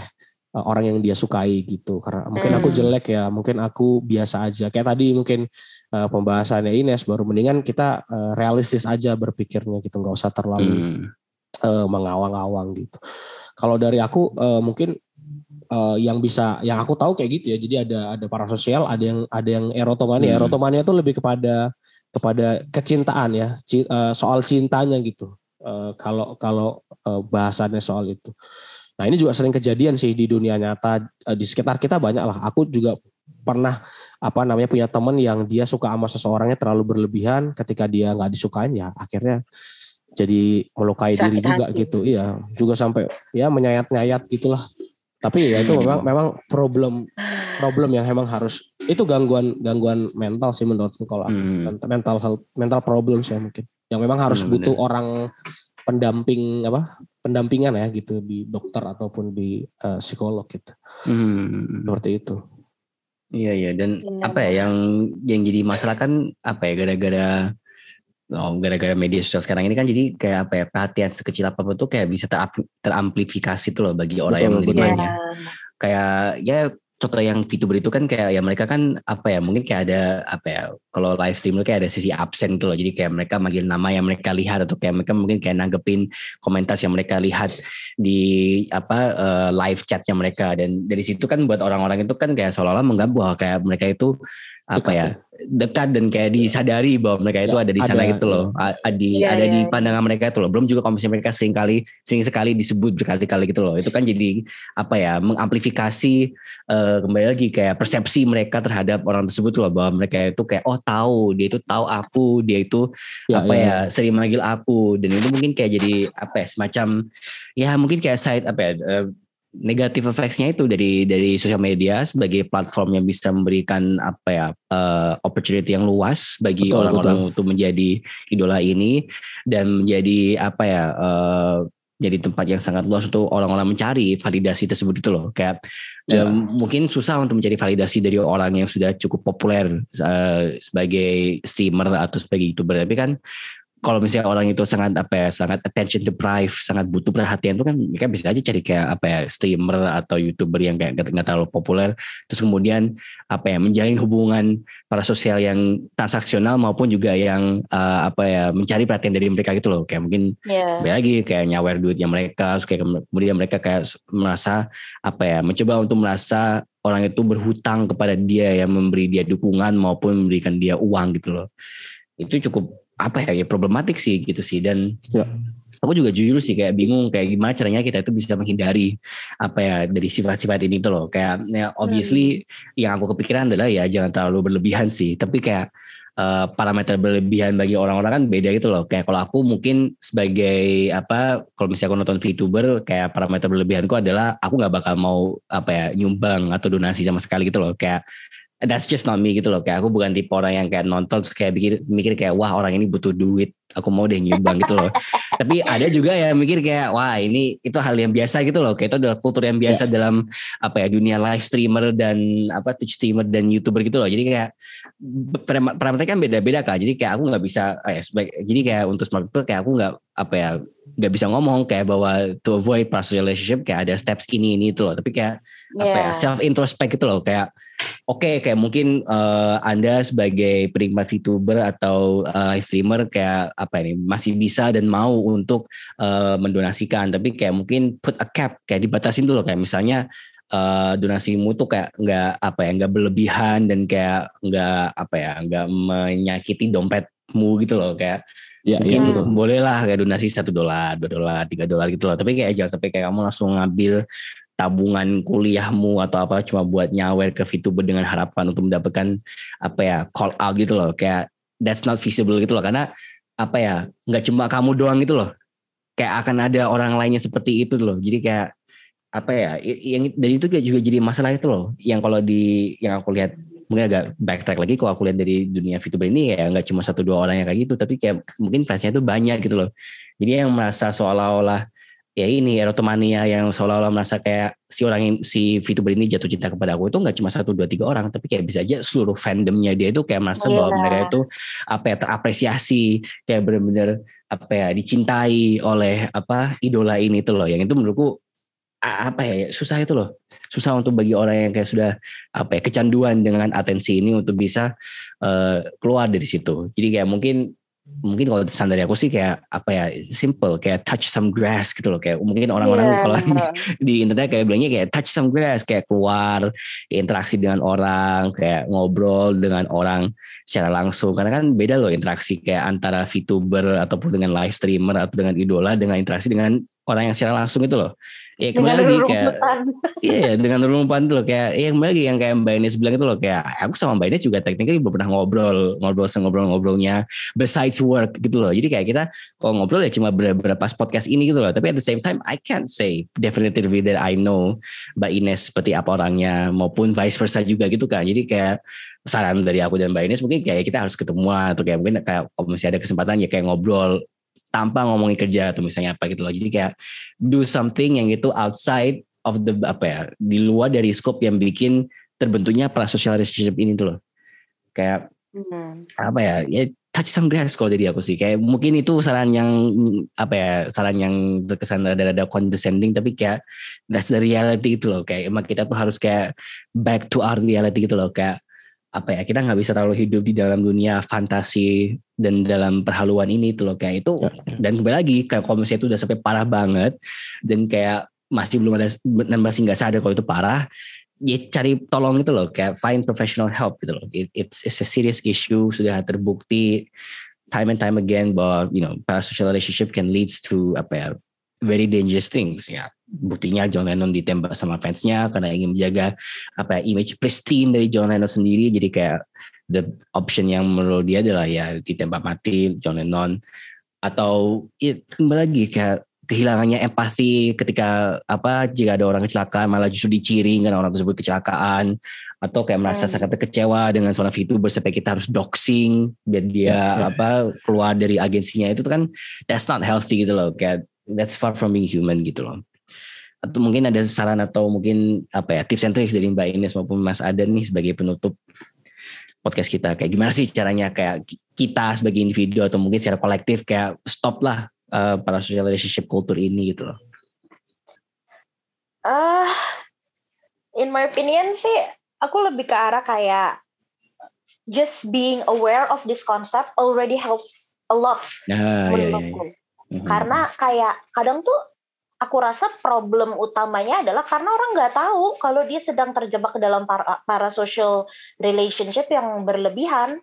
uh, orang yang dia sukai gitu karena mungkin aku hmm. jelek ya mungkin aku biasa aja kayak tadi mungkin uh, pembahasannya Ines baru mendingan kita uh, realistis aja berpikirnya gitu nggak usah terlalu hmm. uh, mengawang-awang gitu kalau dari aku uh, mungkin uh, yang bisa yang aku tahu kayak gitu ya. Jadi ada ada parasosial, ada yang ada yang erotomania. Hmm. Erotomania itu lebih kepada kepada kecintaan ya, C, uh, soal cintanya gitu. Uh, kalau kalau uh, bahasannya soal itu. Nah ini juga sering kejadian sih di dunia nyata uh, di sekitar kita banyak lah. Aku juga pernah apa namanya punya teman yang dia suka sama seseorangnya terlalu berlebihan ketika dia nggak disukain ya akhirnya jadi melukai Sakit diri juga hati. gitu iya juga sampai ya menyayat-nyayat gitulah tapi ya itu memang memang problem problem yang memang harus itu gangguan gangguan mental sih menurutku kalau hmm. mental health mental problem sih mungkin. Yang memang harus hmm, butuh bener. orang pendamping apa pendampingan ya gitu di dokter ataupun di uh, psikolog gitu. Hmm. seperti itu. Iya iya. Dan ya, apa ya yang yang jadi masalah kan apa ya gara-gara oh, gara-gara media sosial sekarang ini kan jadi kayak apa ya perhatian sekecil apa pun tuh kayak bisa teramplifikasi tuh loh bagi orang betul, yang menerimanya. Kayak ya contoh yang VTuber itu kan kayak ya mereka kan apa ya mungkin kayak ada apa ya kalau live stream itu kayak ada sisi absen tuh loh. Jadi kayak mereka manggil nama yang mereka lihat atau kayak mereka mungkin kayak nanggepin komentar yang mereka lihat di apa uh, live chatnya mereka. Dan dari situ kan buat orang-orang itu kan kayak seolah-olah bahwa kayak mereka itu apa ya? dekat dan kayak disadari bahwa mereka itu ya, ada di sana ada, gitu loh. Ada di ya, ada ya. di pandangan mereka itu loh. Belum juga kalau mereka sering kali sering sekali disebut berkali-kali gitu loh. Itu kan jadi apa ya mengamplifikasi uh, kembali lagi kayak persepsi mereka terhadap orang tersebut loh. Bahwa mereka itu kayak oh tahu. Dia itu tahu aku. Dia itu ya, apa ya, ya sering manggil aku. Dan itu mungkin kayak jadi apa ya semacam ya mungkin kayak side apa ya uh, negatif effects-nya itu dari dari sosial media sebagai platform yang bisa memberikan apa ya uh, opportunity yang luas bagi orang-orang untuk menjadi idola ini dan menjadi apa ya uh, jadi tempat yang sangat luas untuk orang-orang mencari validasi tersebut itu loh. Kayak ya. um, mungkin susah untuk mencari validasi dari orang yang sudah cukup populer uh, sebagai streamer atau sebagai youtuber. Tapi kan kalau misalnya orang itu sangat apa ya sangat attention deprived sangat butuh perhatian itu kan mereka bisa aja cari kayak apa ya streamer atau youtuber yang kayak nggak terlalu populer. Terus kemudian apa ya menjalin hubungan para sosial yang transaksional maupun juga yang uh, apa ya mencari perhatian dari mereka gitu loh. Kayak mungkin yeah. lagi kayak nyawer duitnya mereka terus kayak kemudian mereka kayak merasa apa ya mencoba untuk merasa orang itu berhutang kepada dia yang memberi dia dukungan maupun memberikan dia uang gitu loh. Itu cukup apa ya, ya problematik sih gitu sih. Dan ya. aku juga jujur sih kayak bingung kayak gimana caranya kita itu bisa menghindari apa ya dari sifat-sifat ini tuh loh. Kayak ya obviously hmm. yang aku kepikiran adalah ya jangan terlalu berlebihan sih. Tapi kayak uh, parameter berlebihan bagi orang-orang kan beda gitu loh. Kayak kalau aku mungkin sebagai apa kalau misalnya aku nonton VTuber kayak parameter berlebihanku adalah aku nggak bakal mau apa ya nyumbang atau donasi sama sekali gitu loh. Kayak that's just not me gitu loh kayak aku bukan tipe orang yang kayak nonton kayak mikir mikir kayak wah orang ini butuh duit aku mau deh nyumbang gitu loh. Tapi ada juga ya mikir kayak wah ini itu hal yang biasa gitu loh. Kayak itu adalah kultur yang biasa yeah. dalam apa ya dunia live streamer dan apa Twitch streamer dan youtuber gitu loh. Jadi kayak parameter kan beda-beda kak. Jadi kayak aku nggak bisa eh, jadi kayak untuk smart people kayak aku nggak apa ya nggak bisa ngomong kayak bahwa to avoid past relationship kayak ada steps ini ini itu loh. Tapi kayak yeah. apa ya self introspect gitu loh. Kayak oke okay, kayak mungkin uh, anda sebagai penikmat VTuber atau uh, streamer kayak apa ini masih bisa dan mau untuk uh, mendonasikan. Tapi kayak mungkin put a cap kayak dibatasin dulu kayak misalnya uh, donasimu tuh kayak nggak apa ya nggak berlebihan dan kayak nggak apa ya nggak menyakiti dompetmu gitu loh. Kayak ya, mungkin ya, boleh lah kayak donasi satu dolar dua dolar tiga dolar gitu loh. Tapi kayak jangan sampai kayak kamu langsung ngambil tabungan kuliahmu atau apa cuma buat nyawer ke VTuber dengan harapan untuk mendapatkan apa ya call out gitu loh. Kayak that's not feasible gitu loh. Karena apa ya nggak cuma kamu doang gitu loh. Kayak akan ada orang lainnya seperti itu loh. Jadi kayak apa ya yang dan itu juga jadi masalah itu loh. Yang kalau di yang aku lihat mungkin agak backtrack lagi kalau aku lihat dari dunia VTuber ini ya nggak cuma satu dua orang yang kayak gitu tapi kayak mungkin fansnya itu banyak gitu loh. Jadi yang merasa seolah-olah ya ini erotomania yang seolah-olah merasa kayak si orang yang si VTuber ini jatuh cinta kepada aku itu nggak cuma satu dua tiga orang tapi kayak bisa aja seluruh fandomnya dia itu kayak merasa yeah. bahwa mereka itu apa ya terapresiasi kayak benar-benar apa ya dicintai oleh apa idola ini tuh loh. Yang itu menurutku apa ya susah itu loh susah untuk bagi orang yang kayak sudah apa ya kecanduan dengan atensi ini untuk bisa uh, keluar dari situ. Jadi kayak mungkin mungkin kalau pesan dari aku sih kayak apa ya simple kayak touch some grass gitu loh. Kayak mungkin orang-orang yeah. kalau di, di internet kayak bilangnya kayak touch some grass kayak keluar interaksi dengan orang kayak ngobrol dengan orang secara langsung. Karena kan beda loh interaksi kayak antara VTuber ataupun dengan live streamer atau dengan idola dengan interaksi dengan orang yang secara langsung itu loh ya kembali lagi kayak iya dengan rumpan itu loh kayak ya kembali lagi yang kayak Mbak Ines bilang itu loh kayak aku sama Mbak Ines juga tekniknya belum pernah ngobrol ngobrol ngobrol ngobrolnya besides work gitu loh. Jadi kayak kita kalau ngobrol ya cuma beberapa podcast ini gitu loh. Tapi at the same time I can't say definitively that I know Mbak Ines seperti apa orangnya maupun vice versa juga gitu kan jadi kayak saran dari aku dan Mbak Ines mungkin kayak kita harus ketemu atau kayak mungkin kayak kalau masih ada kesempatan ya kayak ngobrol tanpa ngomongin kerja atau misalnya apa gitu loh. Jadi kayak do something yang itu outside of the apa ya, di luar dari scope yang bikin terbentuknya para social relationship ini tuh loh. Kayak hmm. apa ya? Ya touch some grass kalau jadi aku sih. Kayak mungkin itu saran yang apa ya? Saran yang terkesan rada-rada condescending tapi kayak that's the reality itu loh. Kayak emang kita tuh harus kayak back to our reality gitu loh. Kayak apa ya kita nggak bisa terlalu hidup di dalam dunia fantasi dan dalam perhaluan ini tuh loh kayak itu. Ya. dan kembali lagi kayak misalnya itu udah sampai parah banget dan kayak masih belum ada dan masih nggak sadar kalau itu parah ya cari tolong itu loh kayak find professional help gitu loh. It, it's, it's a serious issue sudah terbukti time and time again bahwa you know parasocial relationship can leads to apa ya very dangerous things ya buktinya John Lennon ditembak sama fansnya karena ingin menjaga apa ya, image pristine dari John Lennon sendiri. Jadi kayak the option yang menurut dia adalah ya ditembak mati John Lennon. Atau ya, kembali lagi kayak kehilangannya empati ketika apa jika ada orang kecelakaan malah justru diciring karena orang tersebut kecelakaan. Atau kayak merasa hmm. sangat kecewa dengan seorang VTuber sampai kita harus doxing biar dia yeah. apa keluar dari agensinya. Itu kan that's not healthy gitu loh. Kayak that's far from being human gitu loh atau mungkin ada saran atau mungkin apa ya tips and tricks dari Mbak Ines maupun Mas Adan nih sebagai penutup podcast kita kayak gimana sih caranya kayak kita sebagai individu atau mungkin secara kolektif kayak stop lah uh, para social relationship culture ini gitu loh. Uh, in my opinion sih aku lebih ke arah kayak just being aware of this concept already helps a lot nah, iya, iya, iya. Mm-hmm. Karena kayak kadang tuh aku rasa problem utamanya adalah karena orang nggak tahu kalau dia sedang terjebak ke dalam para, para social relationship yang berlebihan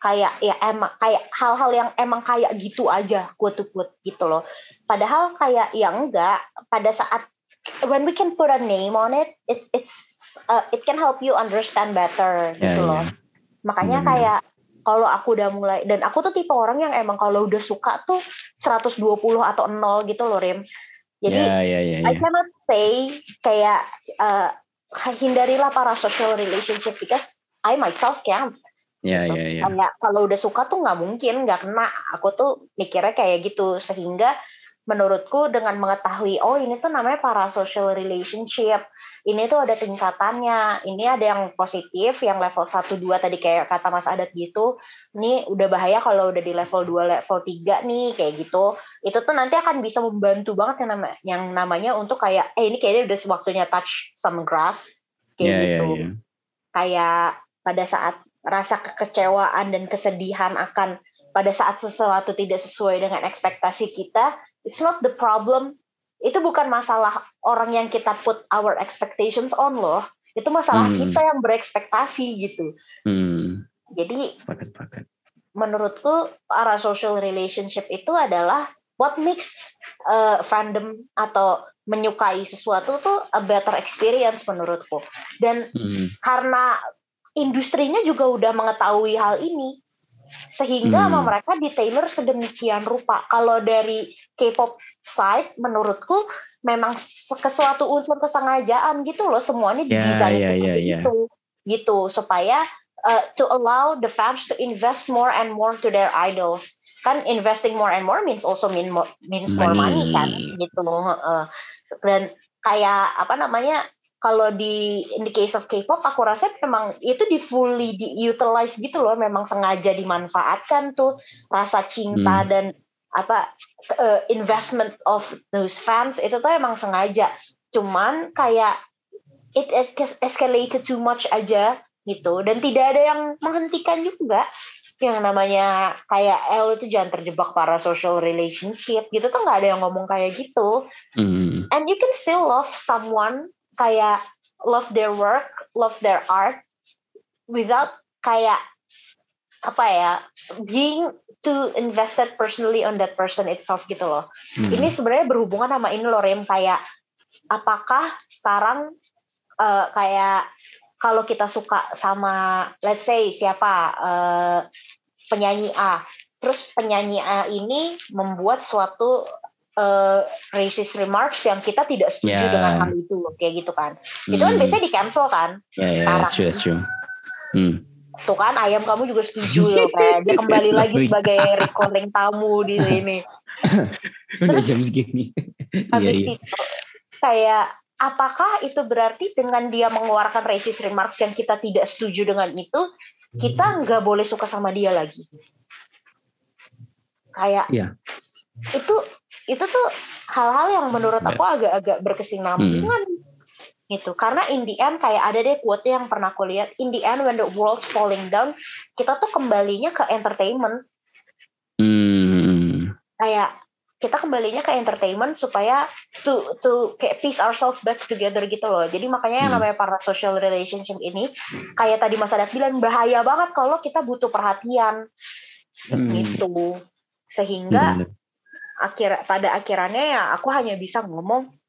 kayak ya emang kayak hal-hal yang emang kayak gitu aja quote quote gitu loh padahal kayak ya enggak pada saat when we can put a name on it it it's uh, it can help you understand better yeah, gitu loh yeah. makanya hmm. kayak kalau aku udah mulai dan aku tuh tipe orang yang emang kalau udah suka tuh 120 atau 0 gitu loh Rim jadi yeah, yeah, yeah, yeah. I cannot say kayak uh, hindarilah para social relationship because I myself can't. Yeah, gitu. yeah, yeah. Kayak kalau udah suka tuh nggak mungkin nggak kena. Aku tuh mikirnya kayak gitu sehingga menurutku dengan mengetahui oh ini tuh namanya para social relationship ini tuh ada tingkatannya. Ini ada yang positif, yang level 1 2 tadi kayak kata Mas Adat gitu. Ini udah bahaya kalau udah di level 2 level 3 nih kayak gitu. Itu tuh nanti akan bisa membantu banget yang namanya yang namanya untuk kayak eh ini kayaknya udah waktunya touch some grass kayak yeah, gitu. Yeah, yeah. Kayak pada saat rasa kekecewaan dan kesedihan akan pada saat sesuatu tidak sesuai dengan ekspektasi kita, it's not the problem itu bukan masalah orang yang kita put our expectations on loh itu masalah hmm. kita yang berekspektasi gitu hmm. jadi sepakat sepakat menurutku para social relationship itu adalah what makes uh, fandom atau menyukai sesuatu tuh a better experience menurutku dan hmm. karena industrinya juga udah mengetahui hal ini sehingga hmm. sama mereka di tailor sedemikian rupa kalau dari K-pop side menurutku memang sesuatu unsur kesengajaan gitu loh semuanya ya, didesain yeah, yeah, yeah, gitu gitu. Supaya uh, to allow the fans to invest more and more to their idols. Kan investing more and more means also mean more, means money. more money. kan gitu. Loh uh, dan kayak apa namanya kalau di in the case of K-pop aku rasa memang itu di fully di utilize gitu loh memang sengaja dimanfaatkan tuh rasa cinta hmm. dan apa uh, investment of those fans itu tuh emang sengaja. Cuman kayak it escalated too much aja gitu. Dan tidak ada yang menghentikan juga. Yang namanya kayak L itu jangan terjebak para social relationship gitu. Tuh nggak ada yang ngomong kayak gitu. Mm. and you can still love someone kayak love their work love their art without kayak apa ya being too invested personally on that person itself gitu loh. Hmm. Ini sebenarnya berhubungan sama ini loh Rem kayak apakah sekarang uh, kayak kalau kita suka sama let's say siapa uh, penyanyi A, terus penyanyi A ini membuat suatu uh, racist remarks yang kita tidak setuju yeah. dengan hal itu kayak gitu kan. Hmm. Itu kan hmm. biasanya di cancel kan. Yeah, yeah, that's true, that's true. Hmm Tuh kan ayam kamu juga setuju loh kayak dia kembali lagi sebagai recording tamu di sini. Udah jam segini. Habis iya, iya. itu kayak apakah itu berarti dengan dia mengeluarkan racist remarks yang kita tidak setuju dengan itu kita hmm. nggak boleh suka sama dia lagi? Kayak yeah. itu itu tuh hal-hal yang menurut aku agak-agak berkesinambungan. Hmm gitu karena in the end kayak ada deh quote yang pernah aku lihat in the end when the world's falling down kita tuh kembalinya ke entertainment hmm. kayak kita kembalinya ke entertainment supaya to to kayak piece ourselves back together gitu loh jadi makanya hmm. yang namanya para social relationship ini kayak tadi Mas Adat bilang bahaya banget kalau kita butuh perhatian hmm. gitu sehingga hmm. akhir pada akhirannya ya aku hanya bisa ngomong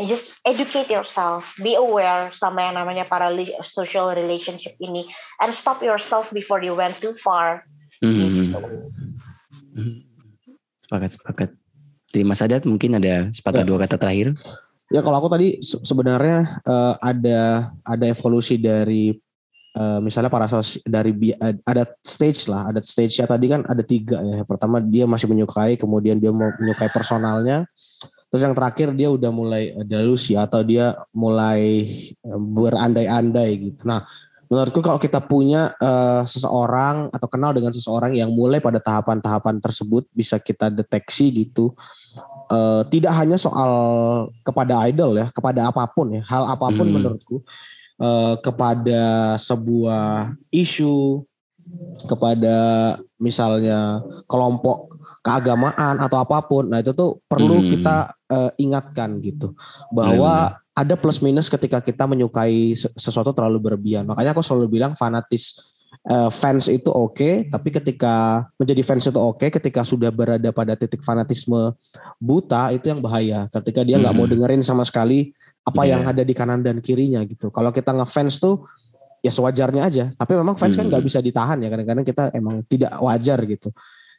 just educate yourself, be aware sama yang namanya para social relationship ini, and stop yourself before you went too far. Hmm. Gitu. Sepakat, sepakat. Dari Mas Adat mungkin ada sepatah ya. dua kata terakhir. Ya kalau aku tadi sebenarnya uh, ada ada evolusi dari uh, misalnya para sos dari ada stage lah, ada stage ya tadi kan ada tiga ya. Pertama dia masih menyukai, kemudian dia mau menyukai personalnya, Terus yang terakhir dia udah mulai delusi atau dia mulai eh, berandai-andai gitu. Nah, menurutku kalau kita punya uh, seseorang atau kenal dengan seseorang yang mulai pada tahapan-tahapan tersebut bisa kita deteksi gitu. Uh, tidak hanya soal kepada idol ya, kepada apa pun ya, hal apa pun hmm. menurutku uh, kepada sebuah isu, kepada misalnya kelompok keagamaan atau apa pun. Nah, itu tuh perlu hmm. kita uh, ingatkan gitu bahwa hmm. ada plus minus ketika kita menyukai sesuatu terlalu berlebihan. Makanya aku selalu bilang fanatis uh, fans itu oke, okay, tapi ketika menjadi fans itu oke, okay, ketika sudah berada pada titik fanatisme buta itu yang bahaya. Ketika dia nggak hmm. mau dengerin sama sekali apa yeah. yang ada di kanan dan kirinya gitu. Kalau kita ngefans tuh ya sewajarnya aja. Tapi memang fans kan hmm. kan nggak bisa ditahan ya. Kadang-kadang kita emang tidak wajar gitu.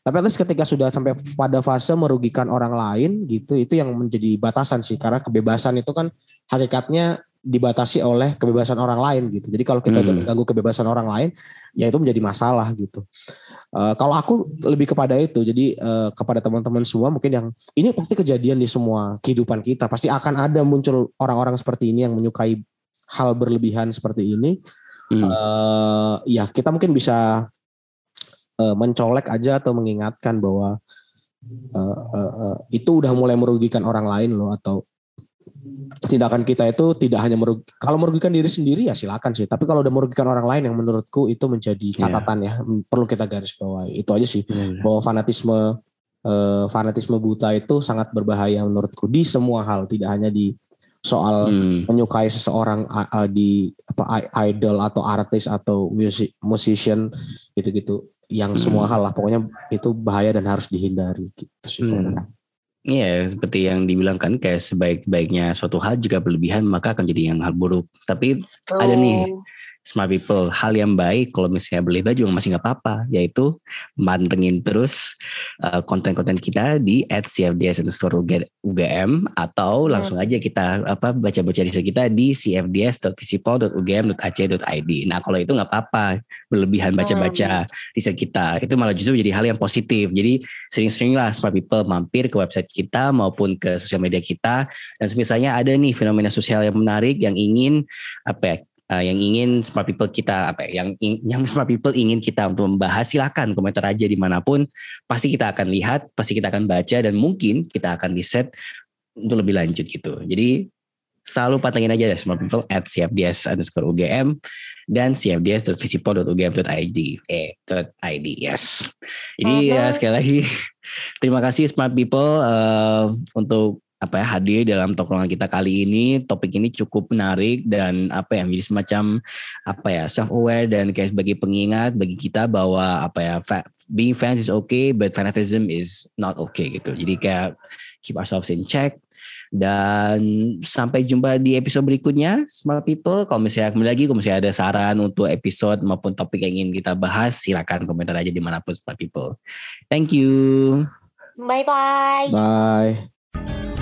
Tapi atas ketika sudah sampai pada fase merugikan orang lain gitu, itu yang menjadi batasan sih. Karena kebebasan itu kan hakikatnya dibatasi oleh kebebasan orang lain gitu. Jadi kalau kita hmm. ganggu kebebasan orang lain, ya itu menjadi masalah gitu. Uh, kalau aku lebih kepada itu, jadi uh, kepada teman-teman semua mungkin yang ini pasti kejadian di semua kehidupan kita. Pasti akan ada muncul orang-orang seperti ini yang menyukai hal berlebihan seperti ini. Hmm. Uh, ya kita mungkin bisa uh, mencolek aja atau mengingatkan bahwa uh, uh, uh, itu udah mulai merugikan orang lain loh atau tindakan kita itu tidak hanya merugikan kalau merugikan diri sendiri ya silakan sih tapi kalau udah merugikan orang lain yang menurutku itu menjadi iya. catatan yeah. ya perlu kita garis bawahi itu aja sih yeah. bahwa fanatisme uh, fanatisme buta itu sangat berbahaya menurutku di semua hal, tidak hanya di soal hmm. menyukai seseorang uh, di apa idol atau artis atau music musician gitu-gitu yang hmm. semua hal lah pokoknya itu bahaya dan harus dihindari gitu sih hmm. Iya, seperti yang dibilang kan kayak sebaik-baiknya suatu hal jika berlebihan maka akan jadi yang hal buruk. Tapi oh. ada nih smart people. Hal yang baik kalau misalnya beli baju masih nggak apa-apa, yaitu mantengin terus uh, konten-konten kita di @cfds UGM atau langsung aja kita apa baca-baca riset kita di cfds.visipol.ugm.ac.id. Nah kalau itu nggak apa-apa berlebihan baca-baca riset kita, itu malah justru jadi hal yang positif. Jadi sering-seringlah smart people mampir ke website kita maupun ke sosial media kita dan misalnya ada nih fenomena sosial yang menarik yang ingin apa ya uh, yang ingin smart people kita apa ya, yang yang smart people ingin kita untuk membahas silakan komentar aja di mana pun. Pasti kita akan lihat pasti kita akan baca dan mungkin kita akan di set untuk lebih lanjut gitu. Jadi selalu pantengin aja ya smart people at cfds underscore ugm dan cfds.visipol.ugm.id eh .id yes. Jadi uh -huh. ya sekali lagi terima kasih smart people uh, untuk apa ya hadir dalam tongkrongan kita kali ini. Topik ini cukup menarik dan apa ya menjadi semacam apa ya self aware dan kayak sebagai pengingat bagi kita bahwa apa ya being fans is okay but fanatism is not okay gitu. Jadi kayak keep ourselves in check. Dan sampai jumpa di episode berikutnya smart people. Kalau misalnya kembali lagi kalau misalnya ada saran untuk episode maupun topik yang ingin kita bahas silakan komentar aja di mana pun smart people. Thank you. Bye bye bye